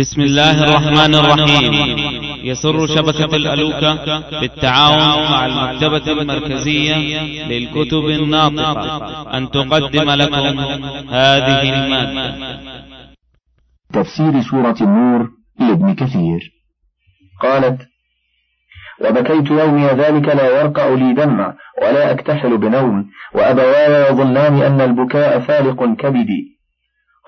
بسم الله الرحمن الرحيم. يسر شبكة الألوكة بالتعاون مع المكتبة المركزية للكتب الناطقة. أن تقدم لكم هذه المادة. تفسير سورة النور لابن كثير. قالت وبكيت يومي ذلك لا يرقع لي دمع ولا أكتحل بنوم وأبواي يظنان أن البكاء فالق كبدي.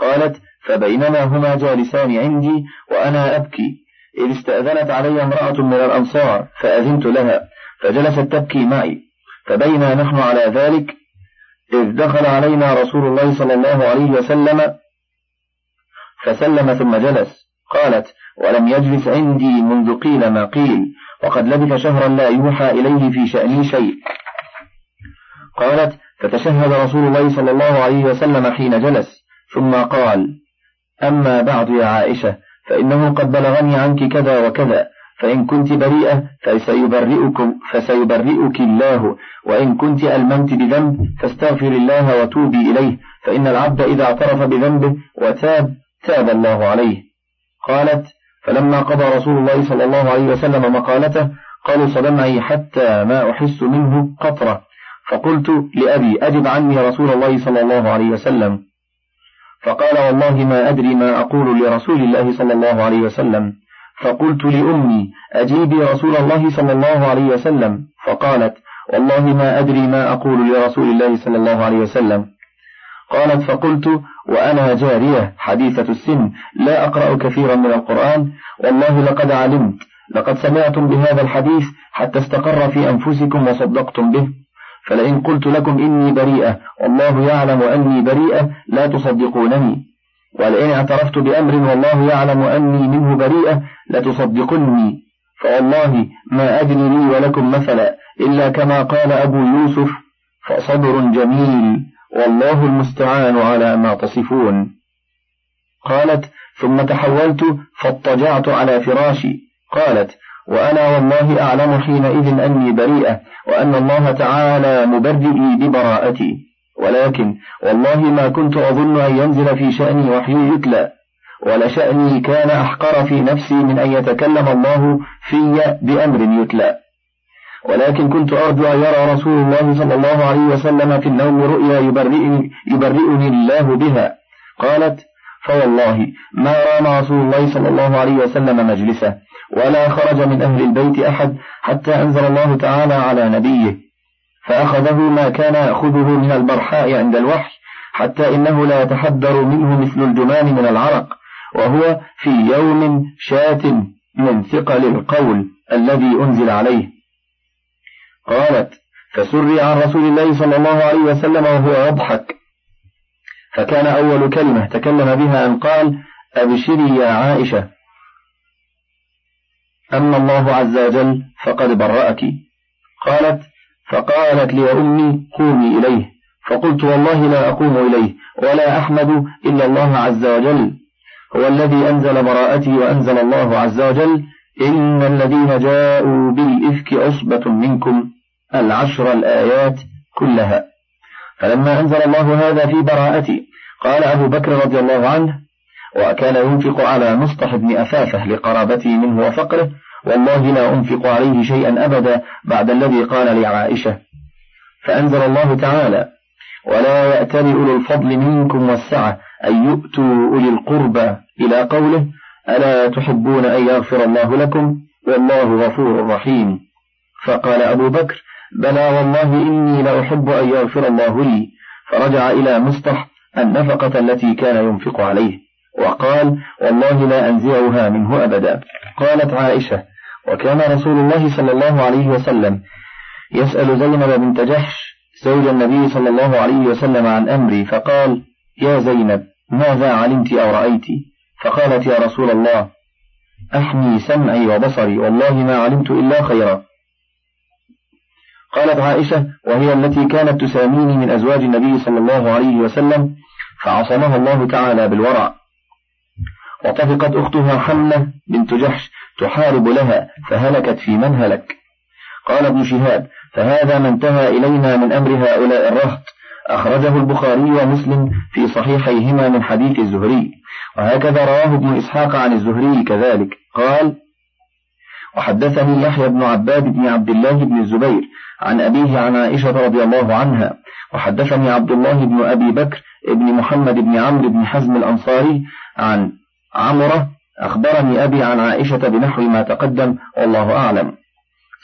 قالت فبينما هما جالسان عندي وأنا أبكي. إذ استأذنت علي امرأة من الأنصار فأذنت لها فجلست تبكي معي. فبينا نحن على ذلك إذ دخل علينا رسول الله صلى الله عليه وسلم فسلم ثم جلس. قالت ولم يجلس عندي منذ قيل ما قيل وقد لبث شهرا لا يوحى إليه في شأني شيء. قالت فتشهد رسول الله صلى الله عليه وسلم حين جلس. ثم قال أما بعد يا عائشة فإنه قد بلغني عنك كذا وكذا فإن كنت بريئة فسيبرئكم فسيبرئك الله وإن كنت ألممت بذنب فاستغفر الله وتوبي إليه فإن العبد إذا اعترف بذنبه وتاب تاب الله عليه. قالت فلما قضى رسول الله صلى الله عليه وسلم مقالته قالوا صدمعي حتى ما أحس منه قطرة. فقلت لأبي أجب عني رسول الله صلى الله عليه وسلم. فقال والله ما أدري ما أقول لرسول الله صلى الله عليه وسلم. فقلت لأمي أجيبي رسول الله صلى الله عليه وسلم؟ فقالت والله ما أدري ما أقول لرسول الله صلى الله عليه وسلم. قالت فقلت وأنا جارية حديثة السن لا أقرأ كثيرا من القرآن والله لقد علمت لقد سمعتم بهذا الحديث حتى استقر في أنفسكم وصدقتم به. فلئن قلت لكم إني بريئة والله يعلم أني بريئة لا تصدقونني. ولئن اعترفت بأمر والله يعلم أني منه بريئة لتصدقني فوالله ما أدري لي ولكم مثلا إلا كما قال أبو يوسف فصبر جميل والله المستعان على ما تصفون. قالت ثم تحولت فاضطجعت على فراشي. قالت وأنا والله أعلم حينئذ أني بريئة وأن الله تعالى مبرئي ببراءتي. ولكن والله ما كنت أظن أن ينزل في شأني وحي يتلى. ولشأني كان أحقر في نفسي من أن يتكلم الله في بأمر يتلى. ولكن كنت أرجو أن يرى رسول الله صلى الله عليه وسلم في النوم رؤيا يبرئني, يبرئني الله بها. قالت فوالله ما رام رسول الله صلى الله عليه وسلم مجلسه؟ ولا خرج من أهل البيت أحد حتى أنزل الله تعالى على نبيه. فأخذه ما كان يأخذه من البرحاء عند الوحي حتى إنه لا يتحدر منه مثل الجمان من العرق وهو في يوم شات من ثقل القول الذي أنزل عليه. قالت فسري عن رسول الله صلى الله عليه وسلم وهو يضحك. فكان أول كلمة تكلم بها أن قال أبشري يا عائشة. أما الله عز وجل فقد برأك. قالت فقالت لي أمي قومي إليه. فقلت والله لا أقوم إليه ولا أحمد إلا الله عز وجل. هو الذي أنزل براءتي وأنزل الله عز وجل. إن الذين جاءوا بالإفك عصبة منكم العشر الآيات كلها. فلما أنزل الله هذا في براءتي قال أبو بكر رضي الله عنه وكان ينفق على مصطح بن أفافة لقرابته منه وفقره والله لا أنفق عليه شيئا أبدا بعد الذي قال لعائشة. فأنزل الله تعالى ولا يأتل أولو الفضل منكم والسعة أن يؤتوا أولي القربى. إلى قوله ألا تحبون أن يغفر الله لكم؟ والله غفور رحيم. فقال أبو بكر بلى والله إني لأحب أن يغفر الله لي. فرجع إلى مصطح النفقة التي كان ينفق عليه وقال والله لا أنزعها منه أبدا. قالت عائشة وكان رسول الله صلى الله عليه وسلم يسأل زينب بنت جحش زوج النبي صلى الله عليه وسلم عن أمري فقال يا زينب ماذا علمت أو رأيت؟ فقالت يا رسول الله أحمي سمعي وبصري والله ما علمت إلا خيرا. قالت عائشة وهي التي كانت تساميني من أزواج النبي صلى الله عليه وسلم فعصمها الله تعالى بالورع. وطفقت أختها حملة بنت جحش تحارب لها فهلكت في من هلك؟ قال ابن شهاب فهذا ما انتهى إلينا من أمر هؤلاء الرهط. أخرجه البخاري ومسلم في صحيحيهما من حديث الزهري. وهكذا رواه ابن إسحاق عن الزهري كذلك. قال وحدثني يحيى بن عباد بن عبد الله بن الزبير عن أبيه عن عائشة رضي الله عنها. وحدثني عبد الله بن أبي بكر بن محمد بن عمرو بن حزم الأنصاري عن عمرة أخبرني أبي عن عائشة بنحو ما تقدم والله أعلم.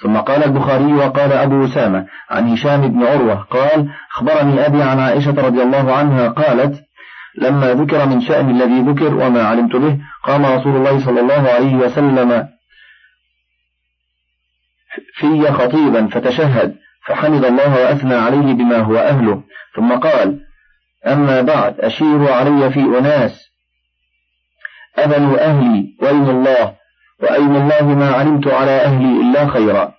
ثم قال البخاري وقال أبو أسامة عن هشام بن عروة قال أخبرني أبي عن عائشة رضي الله عنها قالت لما ذكر من شأن الذي ذكر وما علمت به قام رسول الله صلى الله عليه وسلم في خطيبا فتشهد فحمد الله وأثنى عليه بما هو أهله. ثم قال أما بعد أشيروا علي في أناس أذنوا أهلي وإن الله؟ وأيم الله ما علمت على أهلي إلا خيرا؟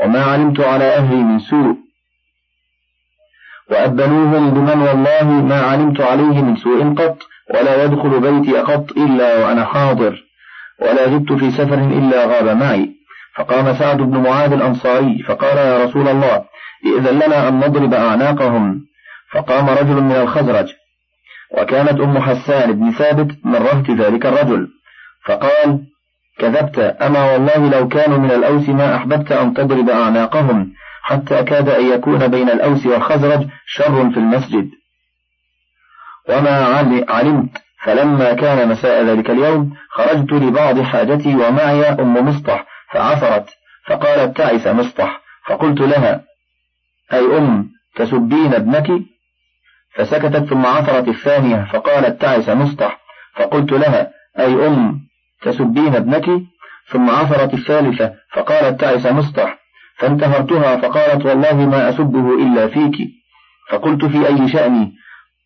وما علمت على أهلي من سوء؟ وأبنوهم بمن والله ما علمت عليه من سوء قط ولا يدخل بيتي قط إلا وأنا حاضر ولا جبت في سفر إلا غاب معي. فقام سعد بن معاذ الأنصاري فقال يا رسول الله إذن لنا أن نضرب أعناقهم. فقام رجل من الخزرج وكانت أم حسان بن ثابت من رهت ذلك الرجل. فقال كذبت أما والله لو كانوا من الأوس ما أحببت أن تضرب أعناقهم حتى كاد أن يكون بين الأوس والخزرج شر في المسجد. وما علمت فلما كان مساء ذلك اليوم خرجت لبعض حاجتي ومعي أم مصطح فعثرت. فقالت تعس مصطح. فقلت لها أي أم تسبين ابنك؟ فسكتت ثم عثرت الثانية فقالت تعس مصطح. فقلت لها أي أم تسبين ابنك؟ ثم عثرت الثالثة فقالت تعس مصطح. فانتهرتها فقالت والله ما أسبه إلا فيك. فقلت في أي شأني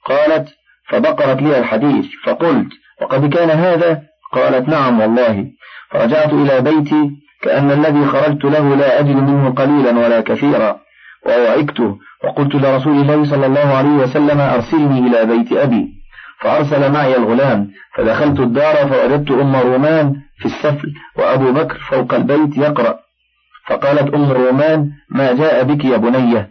قالت فبقرت لي الحديث. فقلت وقد كان هذا؟ قالت نعم والله. فرجعت إلى بيتي كأن الذي خرجت له لا أجد منه قليلا ولا كثيرا ووعكته وقلت لرسول الله صلى الله عليه وسلم أرسلني إلى بيت أبي. فأرسل معي الغلام فدخلت الدار فوجدت أم رومان في السفل وأبو بكر فوق البيت يقرأ. فقالت أم الرومان ما جاء بك يا بنية؟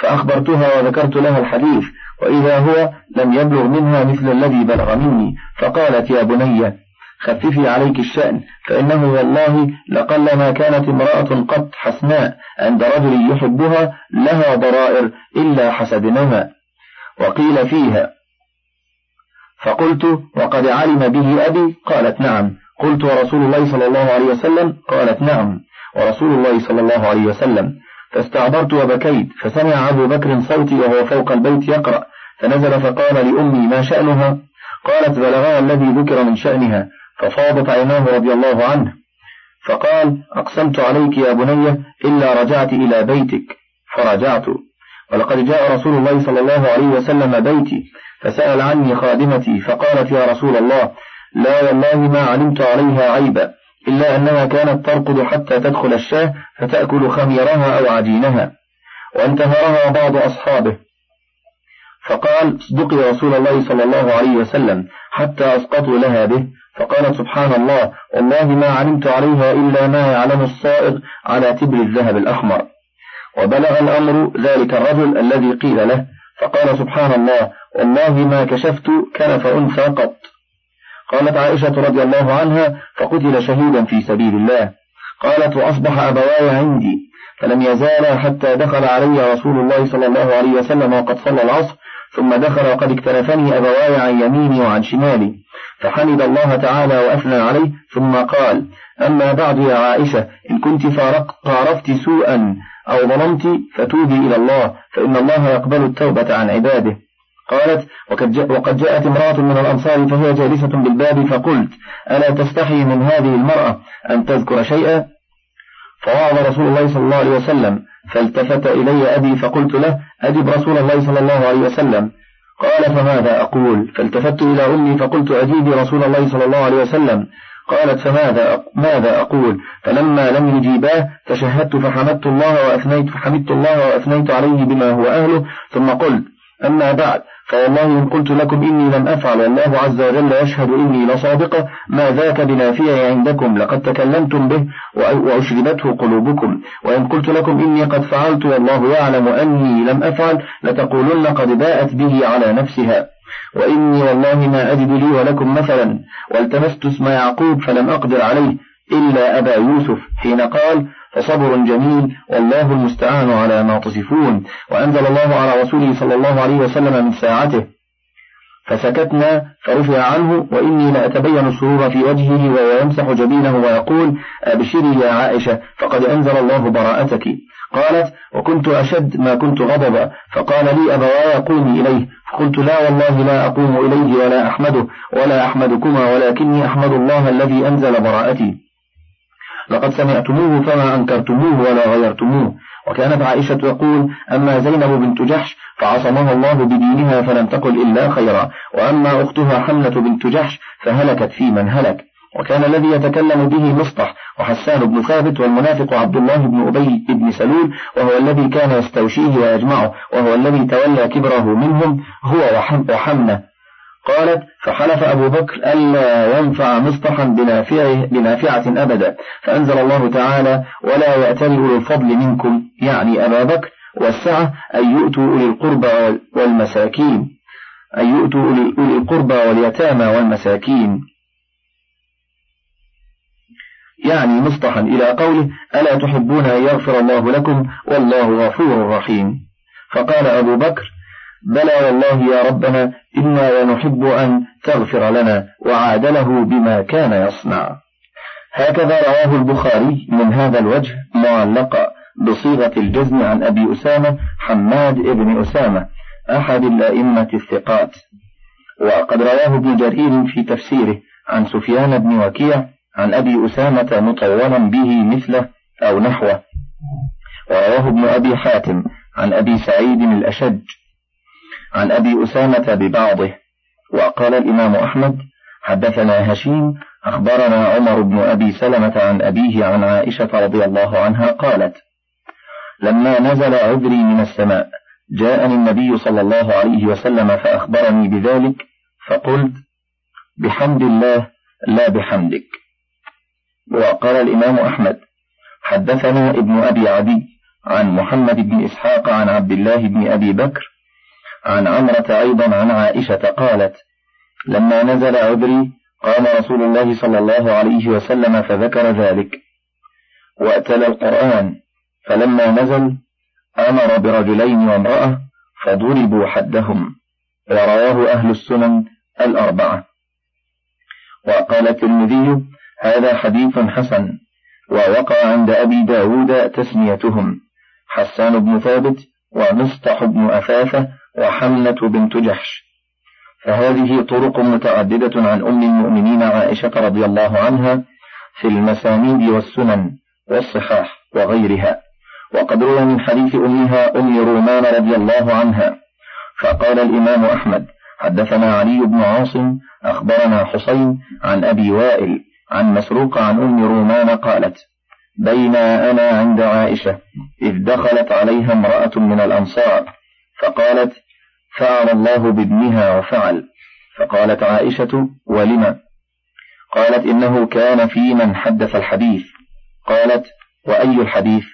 فأخبرتها وذكرت لها الحديث وإذا هو لم يبلغ منها مثل الذي بلغ مني. فقالت يا بنية خففي عليك الشأن فإنه والله لقلما كانت امرأة قط حسناء عند رجل يحبها لها ضرائر إلا حسدنها وقيل فيها فقلت وقد علم به أبي؟ قالت نعم. قلت ورسول الله صلى الله عليه وسلم؟ قالت نعم. ورسول الله صلى الله عليه وسلم. فاستعبرت وبكيت فسمع أبو بكر صوتي وهو فوق البيت يقرأ فنزل فقال لأمي ما شأنها؟ قالت بلغها الذي ذكر من شأنها. ففاضت عيناه رضي الله عنه. فقال أقسمت عليك يا بني إلا رجعت إلى بيتك. فرجعت. ولقد جاء رسول الله صلى الله عليه وسلم بيتي فسأل عني خادمتي فقالت يا رسول الله لا والله ما علمت عليها عيبا إلا أنها كانت ترقد حتى تدخل الشاة فتأكل خميرها أو عجينها. وانتهرها بعض أصحابه. فقال اصدقي رسول الله صلى الله عليه وسلم حتى أسقطوا لها به. فقالت سبحان الله والله ما علمت عليها إلا ما يعلم الصائغ على تبر الذهب الأحمر. وبلغ الأمر ذلك الرجل الذي قيل له فقال سبحان الله والله ما كشفت كنف أنثى قط. قالت عائشة رضي الله عنها فقتل شهيدا في سبيل الله. قالت وأصبح أبواي عندي فلم يزالا حتى دخل علي رسول الله صلى الله عليه وسلم وقد صلى العصر ثم دخل وقد اكتنفني أبواي عن يميني وعن شمالي. فحمد الله تعالى وأثنى عليه ثم قال أما بعد يا عائشة إن كنت فارقت سوءا أو ظلمت فتوبي إلى الله فإن الله يقبل التوبة عن عباده. قالت وقد جاءت امرأة من الأنصار فهي جالسة بالباب فقلت ألا تستحي من هذه المرأة أن تذكر شيئا؟ فوعظ رسول الله صلى الله عليه وسلم فالتفت إلي أبي فقلت له أجب رسول الله صلى الله عليه وسلم. قال فماذا أقول؟ فالتفت إلى أمي فقلت أجيبي رسول الله صلى الله عليه وسلم. قالت فماذا ماذا أقول؟ فلما لم يجيباه تشهدت فحمدت الله وأثنيت فحمدت الله وأثنيت عليه بما هو أهله ثم قلت أما بعد فوالله إن قلت لكم إني لم أفعل والله عز وجل يشهد إني لصادقة ما ذاك بنافية عندكم لقد تكلمتم به وأشربته قلوبكم. وإن قلت لكم إني قد فعلت والله يعلم أني لم أفعل لتقولن قد باءت به على نفسها. وإني والله ما أجد لي ولكم مثلا. والتمست اسم يعقوب فلم أقدر عليه إلا أبا يوسف حين قال فصبر جميل والله المستعان على ما تصفون. وأنزل الله على رسوله صلى الله عليه وسلم من ساعته. فسكتنا فرفع عنه وإني لأتبين السرور في وجهه وهو يمسح جبينه ويقول أبشري يا عائشة فقد أنزل الله براءتك. قالت وكنت أشد ما كنت غضبا. فقال لي أبواي قومي إليه. فقلت لا والله لا أقوم إليه ولا أحمده ولا أحمدكما ولكني أحمد الله الذي أنزل براءتي. لقد سمعتموه فما أنكرتموه ولا غيرتموه. وكانت عائشة تقول أما زينب بنت جحش فعصمها الله بدينها فلم تقل إلا خيرا. وأما أختها حملة بنت جحش فهلكت في من هلك. وكان الذي يتكلم به مصطح وحسان بن ثابت والمنافق عبد الله بن أبي بن سلول وهو الذي كان يستوشيه ويجمعه وهو الذي تولى كبره منهم هو وحمنة. قالت فحلف أبو بكر ألا ينفع مصطحا بنافعه بنافعة أبدا. فأنزل الله تعالى ولا يأتل أولي الفضل منكم يعني أبا بكر والسعة أن يؤتوا أولي القربى والمساكين. أن يؤتوا أولي القربى واليتامى والمساكين. يعني مصطحا إلى قوله ألا تحبون أن يغفر الله لكم؟ والله غفور رحيم. فقال أبو بكر بلى والله يا ربنا إنا ونحب أن تغفر لنا وعادله بما كان يصنع. هكذا رواه البخاري من هذا الوجه معلقا بصيغة الجزم عن أبي أسامة حماد بن أسامة أحد الأئمة الثقات. وقد رواه ابن جرير في تفسيره عن سفيان بن وكيع عن أبي أسامة مطولا به مثله أو نحوه. ورواه ابن أبي حاتم عن أبي سعيد الأشج عن أبي أسامة ببعضه وقال الإمام أحمد حدثنا هشيم أخبرنا عمر بن أبي سلمة عن أبيه عن عائشة رضي الله عنها قالت لما نزل عذري من السماء جاءني النبي صلى الله عليه وسلم فأخبرني بذلك فقلت بحمد الله لا بحمدك. وقال الإمام أحمد حدثنا ابن أبي عدي عن محمد بن إسحاق عن عبد الله بن أبي بكر عن عمرة أيضا عن عائشة قالت لما نزل عذري قام رسول الله صلى الله عليه وسلم فذكر ذلك وأتل القرآن فلما نزل أمر برجلين وامرأة فضربوا حدهم. ورواه أهل السنن الأربعة. وقال الترمذي هذا حديث حسن ووقع عند أبي داود تسميتهم حسان بن ثابت ومصطح بن أثاثة وحملة بنت جحش. فهذه طرق متعددة عن أم المؤمنين عائشة رضي الله عنها في المسانيد والسنن والصحاح وغيرها. وقد روى من حديث أمها أم رومان رضي الله عنها فقال الإمام أحمد حدثنا علي بن عاصم أخبرنا حسين عن أبي وائل عن مسروق عن أم رومان قالت بين أنا عند عائشة إذ دخلت عليها امرأة من الأنصار فقالت فعل الله بابنها وفعل. فقالت عائشة ولم؟ قالت إنه كان في من حدث الحديث. قالت وأي الحديث؟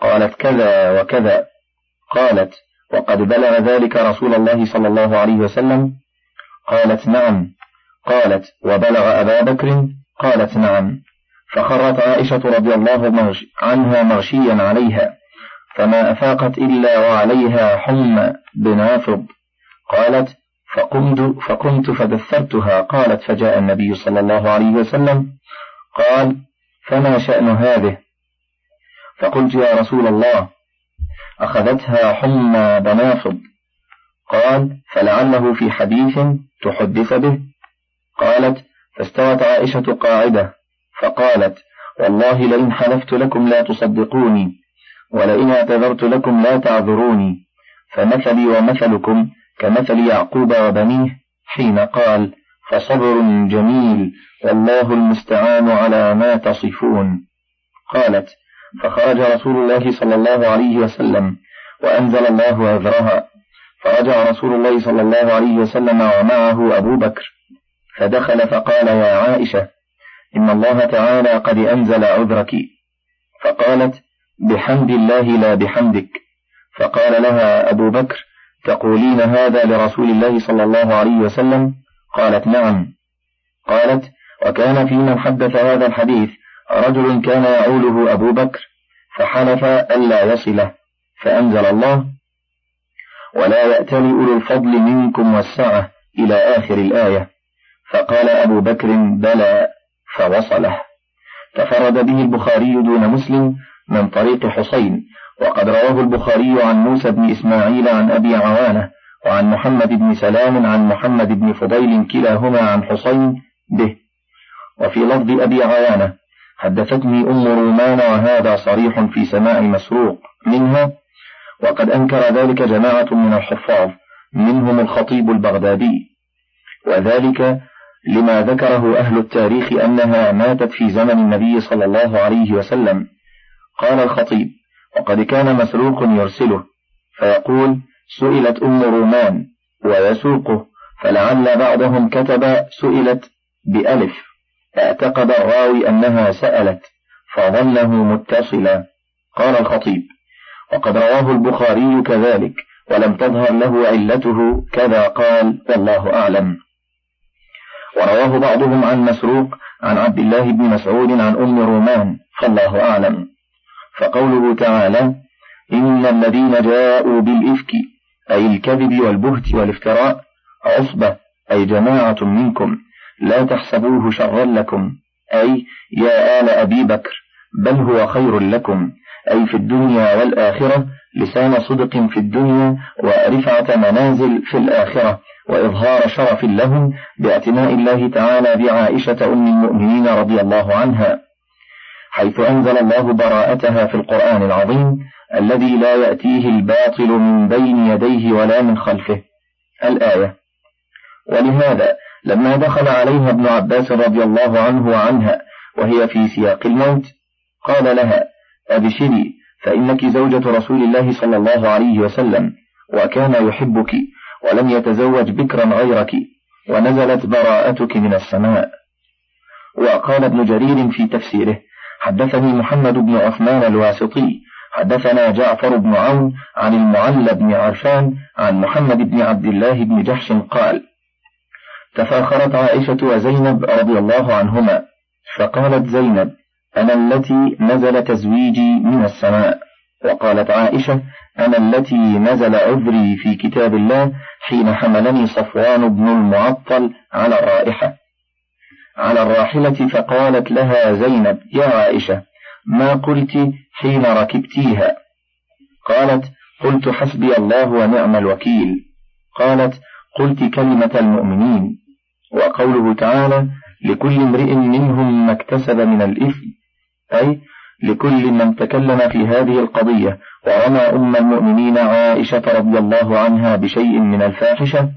قالت كذا وكذا. قالت وقد بلغ ذلك رسول الله صلى الله عليه وسلم؟ قالت نعم. قالت وبلغ أبا بكر؟ قالت نعم. فخرت عائشة رضي الله عنها مغشيا عليها. فما أفاقت إلا وعليها حمى بنافض قالت فقمت, فقمت فدثرتها. قالت فجاء النبي صلى الله عليه وسلم قال فما شأن هذه؟ فقلت يا رسول الله أخذتها حمى بنافض قال فلعله في حديث تحدث به. قالت فاستوت عائشة قاعدة. فقالت والله لئن حلفت لكم لا تصدقوني ولئن اعتذرت لكم لا تعذروني فمثلي ومثلكم كمثل يعقوب وبنيه حين قال فصبر جميل والله المستعان على ما تصفون. قالت فخرج رسول الله صلى الله عليه وسلم وأنزل الله عذرها فرجع رسول الله صلى الله عليه وسلم ومعه أبو بكر فدخل فقال يا عائشة إن الله تعالى قد أنزل عذرك. فقالت بحمد الله لا بحمدك. فقال لها أبو بكر تقولين هذا لرسول الله صلى الله عليه وسلم؟ قالت نعم. قالت وكان في من حدث هذا الحديث رجل كان يعوله أبو بكر فحلف ألا يصله فأنزل الله ولا يأتل أولو الفضل منكم والسعة إلى آخر الآية. فقال أبو بكر بلى. فوصله. تفرد به البخاري دون مسلم من طريق حسين وقد رواه البخاري عن موسى بن إسماعيل عن أبي عوانة وعن محمد بن سلام عن محمد بن فضيل كلاهما عن حسين به. وفي لفظ أبي عوانة حدثتني أم رومان وهذا صريح في سماع مسروق منها وقد أنكر ذلك جماعة من الحفاظ منهم الخطيب البغدادي. وذلك لما ذكره أهل التاريخ أنها ماتت في زمن النبي صلى الله عليه وسلم. قال الخطيب وقد كان مسروق يرسله فيقول سئلت أم رومان ويسوقه فلعل بعضهم كتب سئلت بألف اعتقد الراوي أنها سألت فظنه متصلا. قال الخطيب وقد رواه البخاري كذلك ولم تظهر له علته كذا قال والله أعلم. ورواه بعضهم عن مسروق عن عبد الله بن مسعود عن أم رومان فالله أعلم. فقوله تعالى إن الذين جاءوا بالإفك أي الكذب والبهت والافتراء عصبة أي جماعة منكم لا تحسبوه شرا لكم أي يا آل أبي بكر بل هو خير لكم أي في الدنيا والآخرة لسان صدق في الدنيا ورفعة منازل في الآخرة وإظهار شرف لهم باعتناء الله تعالى بعائشة أم المؤمنين رضي الله عنها. حيث أنزل الله براءتها في القرآن العظيم الذي لا يأتيه الباطل من بين يديه ولا من خلفه الآية. ولهذا لما دخل عليها ابن عباس رضي الله عنه وعنها وهي في سياق الموت قال لها أبشري فإنك زوجة رسول الله صلى الله عليه وسلم وكان يحبك ولم يتزوج بكرا غيرك ونزلت براءتك من السماء. وقال ابن جرير في تفسيره حدثني محمد بن عثمان الواسطي حدثنا جعفر بن عون عن المعلى بن عرفان عن محمد بن عبد الله بن جحش قال تفاخرت عائشة وزينب رضي الله عنهما فقالت زينب أنا التي نزل تزويجي من السماء. وقالت عائشة أنا التي نزل عذري في كتاب الله حين حملني صفوان بن المعطل على الرائحة. على الراحلة فقالت لها زينب يا عائشة ما قلت حين ركبتيها؟ قالت قلت حسبي الله ونعم الوكيل. قالت قلت كلمة المؤمنين. وقوله تعالى لكل امرئ منهم ما اكتسب من الإثم أي لكل من تكلم في هذه القضية. ورمى أم المؤمنين عائشة رضي الله عنها بشيء من الفاحشة؟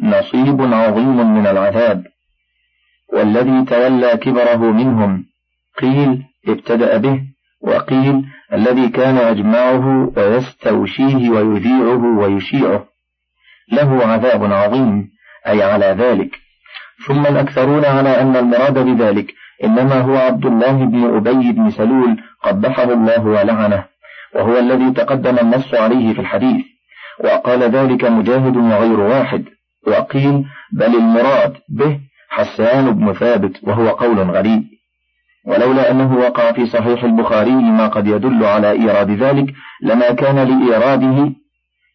نصيب عظيم من العذاب. والذي تولى كبره منهم. قيل ابتدأ به وقيل الذي كان يجمعه ويستوشيه ويذيعه ويشيعه. له عذاب عظيم أي على ذلك. ثم الأكثرون على أن المراد بذلك إنما هو عبد الله بن أبي بن سلول قبحه الله ولعنه وهو الذي تقدم النص عليه في الحديث. وقال ذلك مجاهد وغير واحد. وقيل بل المراد به حسان بن ثابت وهو قول غريب. ولولا أنه وقع في صحيح البخاري ما قد يدل على إيراد ذلك لما كان لإيراده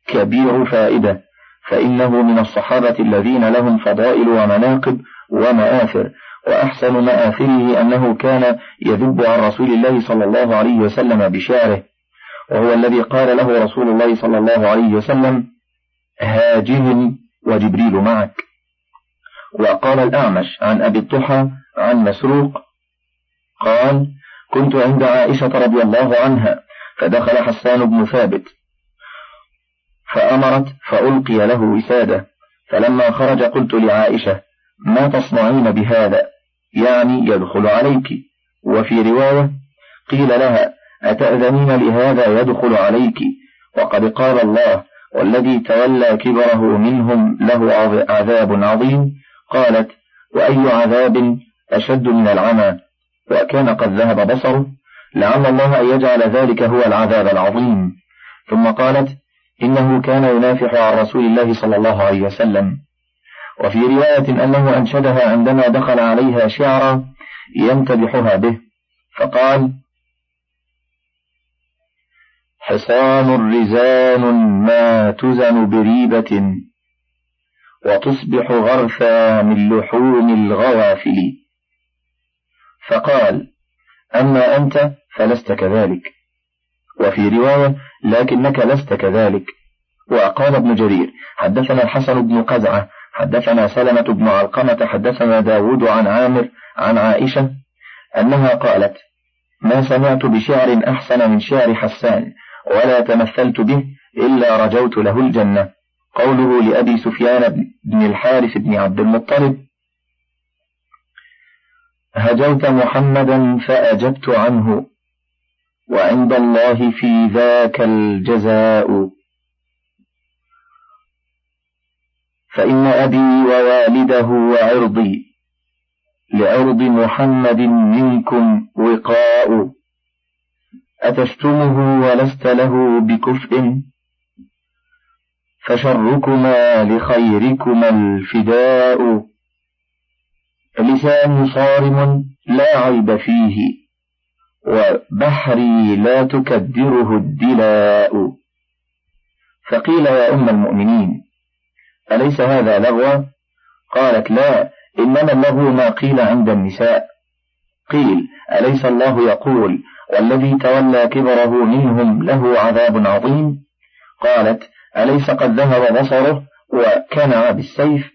كبير فائدة فإنه من الصحابة الذين لهم فضائل ومناقب ومآثر وأحسن مآثره أنه كان يذب عن رسول الله صلى الله عليه وسلم بشعره. وهو الذي قال له رسول الله صلى الله عليه وسلم هاجم وجبريل معك. وقال الأعمش عن أبي الطحى عن مسروق قال كنت عند عائشة رضي الله عنها فدخل حسان بن ثابت فأمرت فألقي له وسادة فلما خرج قلت لعائشة ما تصنعين بهذا؟ يعني يدخل عليك. وفي رواية قيل لها أتأذنين لهذا يدخل عليك؟ وقد قال الله والذي تولى كبره منهم له عذاب عظيم قالت وأي عذاب أشد من العمى؟ وكان قد ذهب بصره لعل الله أن يجعل ذلك هو العذاب العظيم. ثم قالت إنه كان ينافح عن رسول الله صلى الله عليه وسلم. وفي رواية أنه أنشدها عندما دخل عليها شعرا يمتدحها به فقال حصان رزان ما تزن بريبة وتصبح غرفا من لحوم الغوافل. فقال أما أنت فلست كذلك. وفي رواية لكنك لست كذلك. وقال ابن جرير حدثنا الحسن بن قزعة حدثنا سلمة بن علقمة حدثنا داود عن عامر عن عائشة أنها قالت ما سمعت بشعر أحسن من شعر حسان ولا تمثلت به إلا رجوت له الجنة. قوله لأبي سفيان بن الحارث بن عبد المطلب هجوت محمدا فأجبت عنه وعند الله في ذاك الجزاء. فإن أبي ووالده وعرضي لعرض محمد منكم وقاء أتشتمه ولست له بكفء؟ فشركما لخيركما الفداء. لسان صارم لا عيب فيه وبحري لا تكدره الدلاء. فقيل يا أم المؤمنين أليس هذا لغوا قالت لا إنما اللغو ما قيل عند النساء. قيل أليس الله يقول والذي تولى كبره منهم له عذاب عظيم؟ قالت أليس قد ذهب بصره وكنع بالسيف؟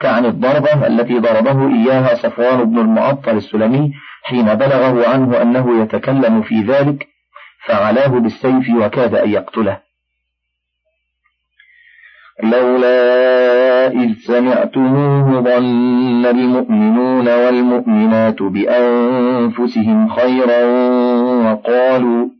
كعن الضربة التي ضربه إياها صفوان بن المعطل السلمي حين بلغه عنه أنه يتكلم في ذلك فعلاه بالسيف وكاد أن يقتله. لولا إذ سمعتموه ظن المؤمنون والمؤمنات بأنفسهم خيرا وقالوا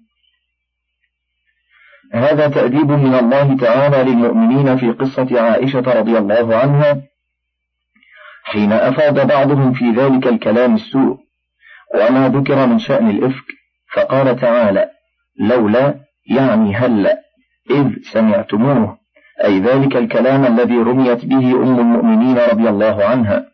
هذا تأديب من الله تعالى للمؤمنين في قصة عائشة رضي الله عنها حين أفاد بعضهم في ذلك الكلام السوء وما ذكر من شأن الإفك فقال تعالى لولا يعني هلا إذ سمعتموه أي ذلك الكلام الذي رميت به أم المؤمنين رضي الله عنها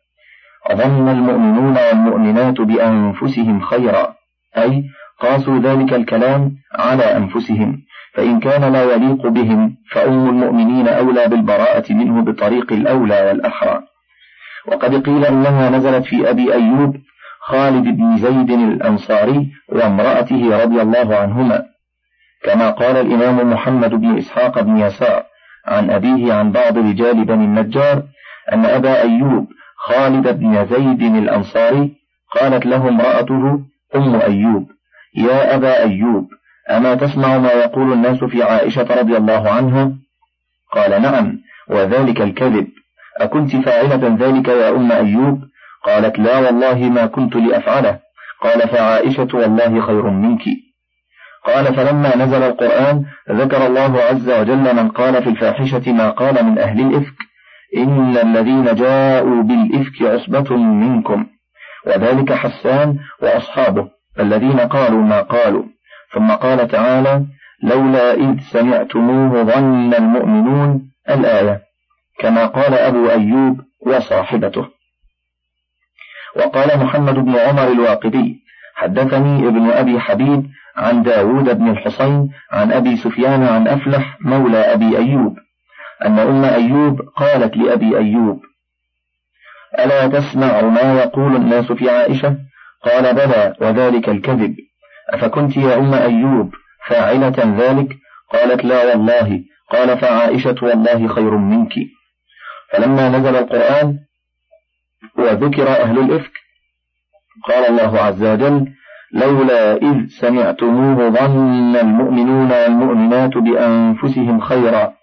ظن المؤمنون والمؤمنات بأنفسهم خيرا أي قاسوا ذلك الكلام على أنفسهم. فإن كان لا يليق بهم فأم المؤمنين أولى بالبراءة منه بطريق الأولى والأحرى. وقد قيل إنها نزلت في أبي أيوب خالد بن زيد الأنصاري وامرأته رضي الله عنهما. كما قال الإمام محمد بن إسحاق بن يسار عن أبيه عن بعض رجال بني النجار أن أبا أيوب خالد بن زيد الأنصاري قالت له امرأته أم أيوب يا أبا أيوب أما تسمع ما يقول الناس في عائشة رضي الله عنها؟ قال نعم وذلك الكذب. أكنت فاعلة ذلك يا أم أيوب؟ قالت لا والله ما كنت لأفعله. قال فعائشة والله خير منك. قال فلما نزل القرآن ذكر الله عز وجل من قال في الفاحشة ما قال من أهل الإفك. إن الذين جاءوا بالإفك عصبة منكم. وذلك حسان وأصحابه. الذين قالوا ما قالوا. ثم قال تعالى لولا إذ سمعتموه ظن المؤمنون الآية كما قال أبو أيوب وصاحبته. وقال محمد بن عمر الواقدي حدثني ابن أبي حبيب عن داود بن الحصين عن أبي سفيان عن أفلح مولى أبي أيوب أن أم أيوب قالت لأبي أيوب ألا تسمع ما يقول الناس في عائشة؟ قال بلى وذلك الكذب. أفكنت يا أم أيوب فاعلة ذلك؟ قالت لا والله. قال فعائشة والله خير منك. فلما نزل القرآن وذكر أهل الإفك قال الله عز وجل لولا إذ سمعتموه ظن المؤمنون والمؤمنات بأنفسهم خيرا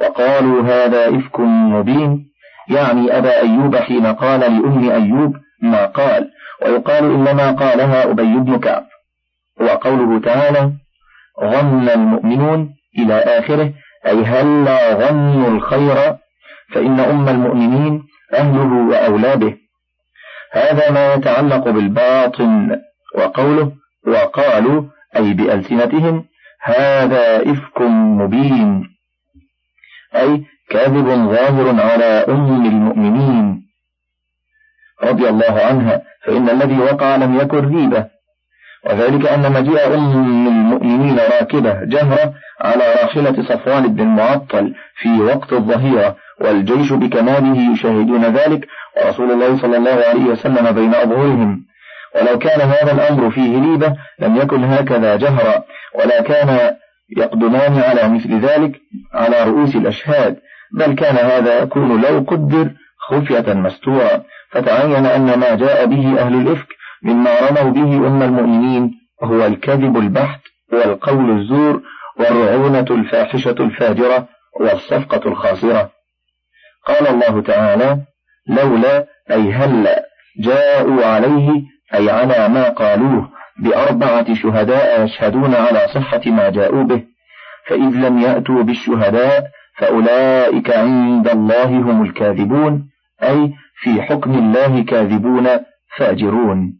وقالوا هذا إفك مبين. يعني أبا أيوب حين قال لأم أيوب ما قال ويقال إنما قالها أبي بن كعب. وقوله تعالى ظن المؤمنون إلى آخره أي هلا ظنوا الخير؟ فإن أم المؤمنين أهله وأولاده. هذا ما يتعلق بالباطن وقوله وقالوا أي بألسنتهم هذا إفك مبين. أي كاذب ظاهر على أم المؤمنين. رضي الله عنها فإن الذي وقع لم يكن ريبة. وذلك أن مجيء أم المؤمنين راكبة جهرة على راحلة صفوان بن المعطل في وقت الظهيرة والجيش بكماله يشاهدون ذلك ورسول الله صلى الله عليه وسلم بين أظهرهم. ولو كان هذا الأمر فيه ليبة لم يكن هكذا جهرا ولا كان يقدمان على مثل ذلك على رؤوس الأشهاد بل كان هذا يكون لو قدر خفية مستورا فتعين أن ما جاء به أهل الإفك مما رموا به أم المؤمنين هو الكذب البحت والقول الزور والرعونة الفاحشة الفاجرة والصفقة الخاسرة. قال الله تعالى لولا أي هلا جاءوا عليه أي على ما قالوه بأربعة شهداء يشهدون على صحة ما جاءوا به فإذ لم يأتوا بالشهداء فأولئك عند الله هم الكاذبون أي في حكم الله كاذبون فاجرون.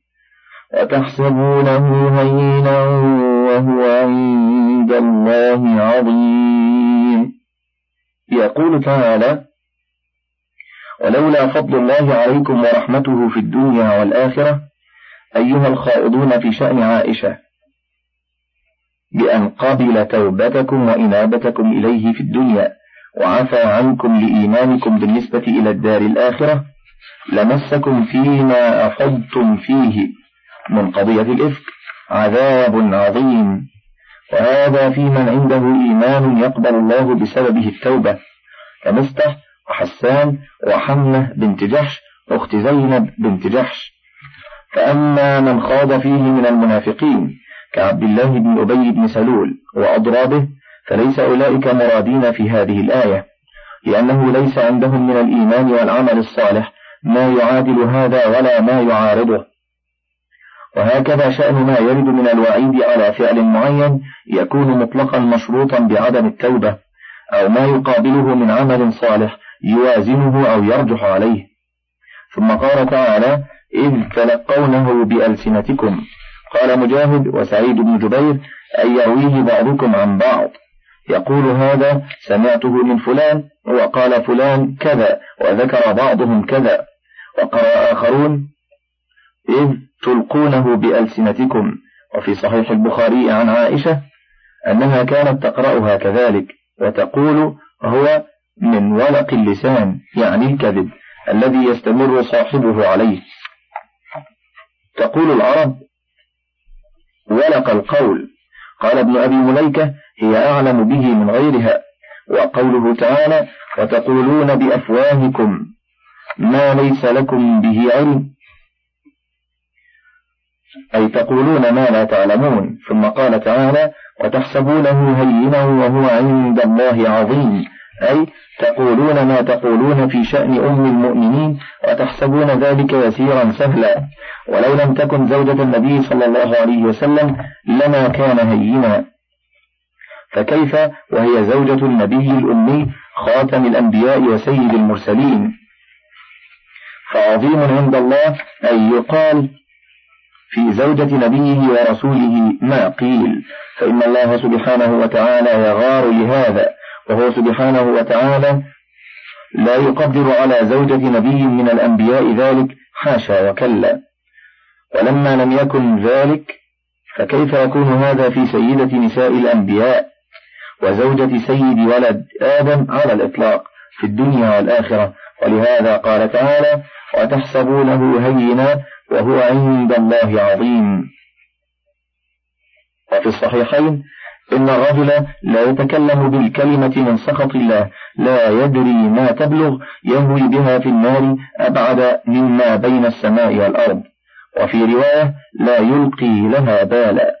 وتحسبونه هينا وهو عند الله عظيم. يقول تعالى ولولا فضل الله عليكم ورحمته في الدنيا والآخرة أيها الخائضون في شأن عائشة بأن قبل توبتكم وإنابتكم إليه في الدنيا وعفى عنكم لإيمانكم بالنسبة إلى الدار الآخرة لمسكم فيما أفضتم فيه من قضية الإفك عذاب عظيم. وهذا في من عنده إيمان يقبل الله بسببه التوبة. كمستح وحسان وحمة بنت جحش أخت زينب بنت جحش. فأما من خاض فيه من المنافقين كعبد الله بن أبي بن سلول وأضرابه فليس أولئك مرادين في هذه الآية لأنه ليس عندهم من الإيمان والعمل الصالح ما يعادل هذا ولا ما يعارضه. وهكذا شأن ما يرد من الوعيد على فعل معين يكون مطلقا مشروطا بعدم التوبة أو ما يقابله من عمل صالح يوازنه أو يرجح عليه. ثم قال تعالى إذ تلقونه بألسنتكم. قال مجاهد وسعيد بن جبير أن يرويه بعضكم عن بعض. يقول هذا سمعته من فلان وقال فلان كذا وذكر بعضهم كذا. وقرأ آخرون إذ تلقونه بألسنتكم. وفي صحيح البخاري عن عائشة أنها كانت تقرأها كذلك وتقول هو من ولق اللسان يعني الكذب الذي يستمر صاحبه عليه. تقول العرب ولق القول. قال ابن أبي مليكة هي أعلم به من غيرها. وقوله تعالى وتقولون بأفواهكم ما ليس لكم به علم. أي تقولون ما لا تعلمون. ثم قال تعالى وتحسبونه هينا وهو عند الله عظيم. أي تقولون ما تقولون في شأن أم المؤمنين وتحسبون ذلك يسيرا سهلا. ولو لم تكن زوجة النبي صلى الله عليه وسلم لما كان هينا. فكيف وهي زوجة النبي الأمي خاتم الأنبياء وسيد المرسلين؟ فعظيم عند الله أن يقال في زوجة نبيه ورسوله ما قيل. فإن الله سبحانه وتعالى يغار لهذا وهو سبحانه وتعالى لا يقدر على زوجة نبي من الأنبياء ذلك حاشا وكلا. ولما لم يكن ذلك فكيف يكون هذا في سيدة نساء الأنبياء وزوجة سيد ولد آدم على الإطلاق في الدنيا والآخرة؟ ولهذا قال تعالى وتحسبونه هينا وهو عند الله عظيم. وفي الصحيحين إن الرجل لا يتكلم بالكلمة من سخط الله لا يدري ما تبلغ يهوي بها في النار أبعد مما بين السماء والأرض. وفي رواية لا يلقي لها بالا.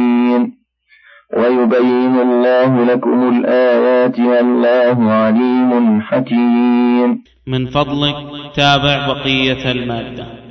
ويبين الله لكم الآيات والله عليم حكيم. من فضلك تابع بقية المادة.